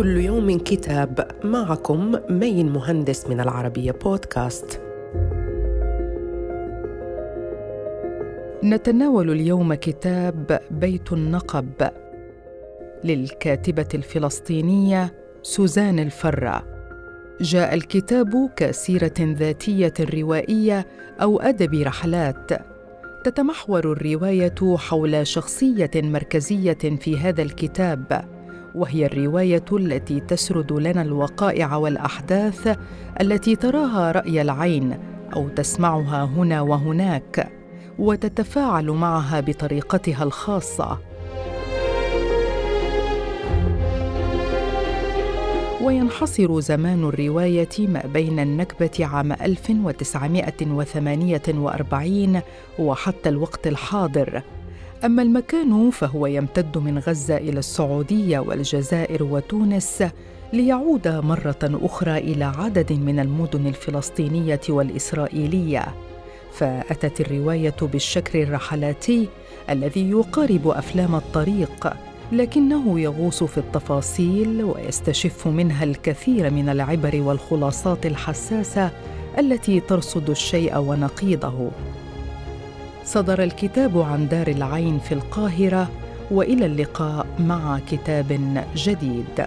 كل يوم كتاب معكم مين مهندس من العربية بودكاست. نتناول اليوم كتاب بيت النقب للكاتبة الفلسطينية سوزان الفرة. جاء الكتاب كسيرة ذاتية روائية أو أدب رحلات تتمحور الرواية حول شخصية مركزية في هذا الكتاب وهي الرواية التي تسرد لنا الوقائع والأحداث التي تراها رأي العين أو تسمعها هنا وهناك وتتفاعل معها بطريقتها الخاصة. وينحصر زمان الرواية ما بين النكبة عام 1948 وحتى الوقت الحاضر. أما المكان فهو يمتد من غزة إلى السعودية والجزائر وتونس ليعود مرة أخرى إلى عدد من المدن الفلسطينية والإسرائيلية. فأتت الرواية بالشكل الرحلاتي الذي يقارب أفلام الطريق لكنه يغوص في التفاصيل ويستشف منها الكثير من العبر والخلاصات الحساسة التي ترصد الشيء ونقيضه. صدر الكتاب عن دار العين في القاهرة وإلى اللقاء مع كتاب جديد.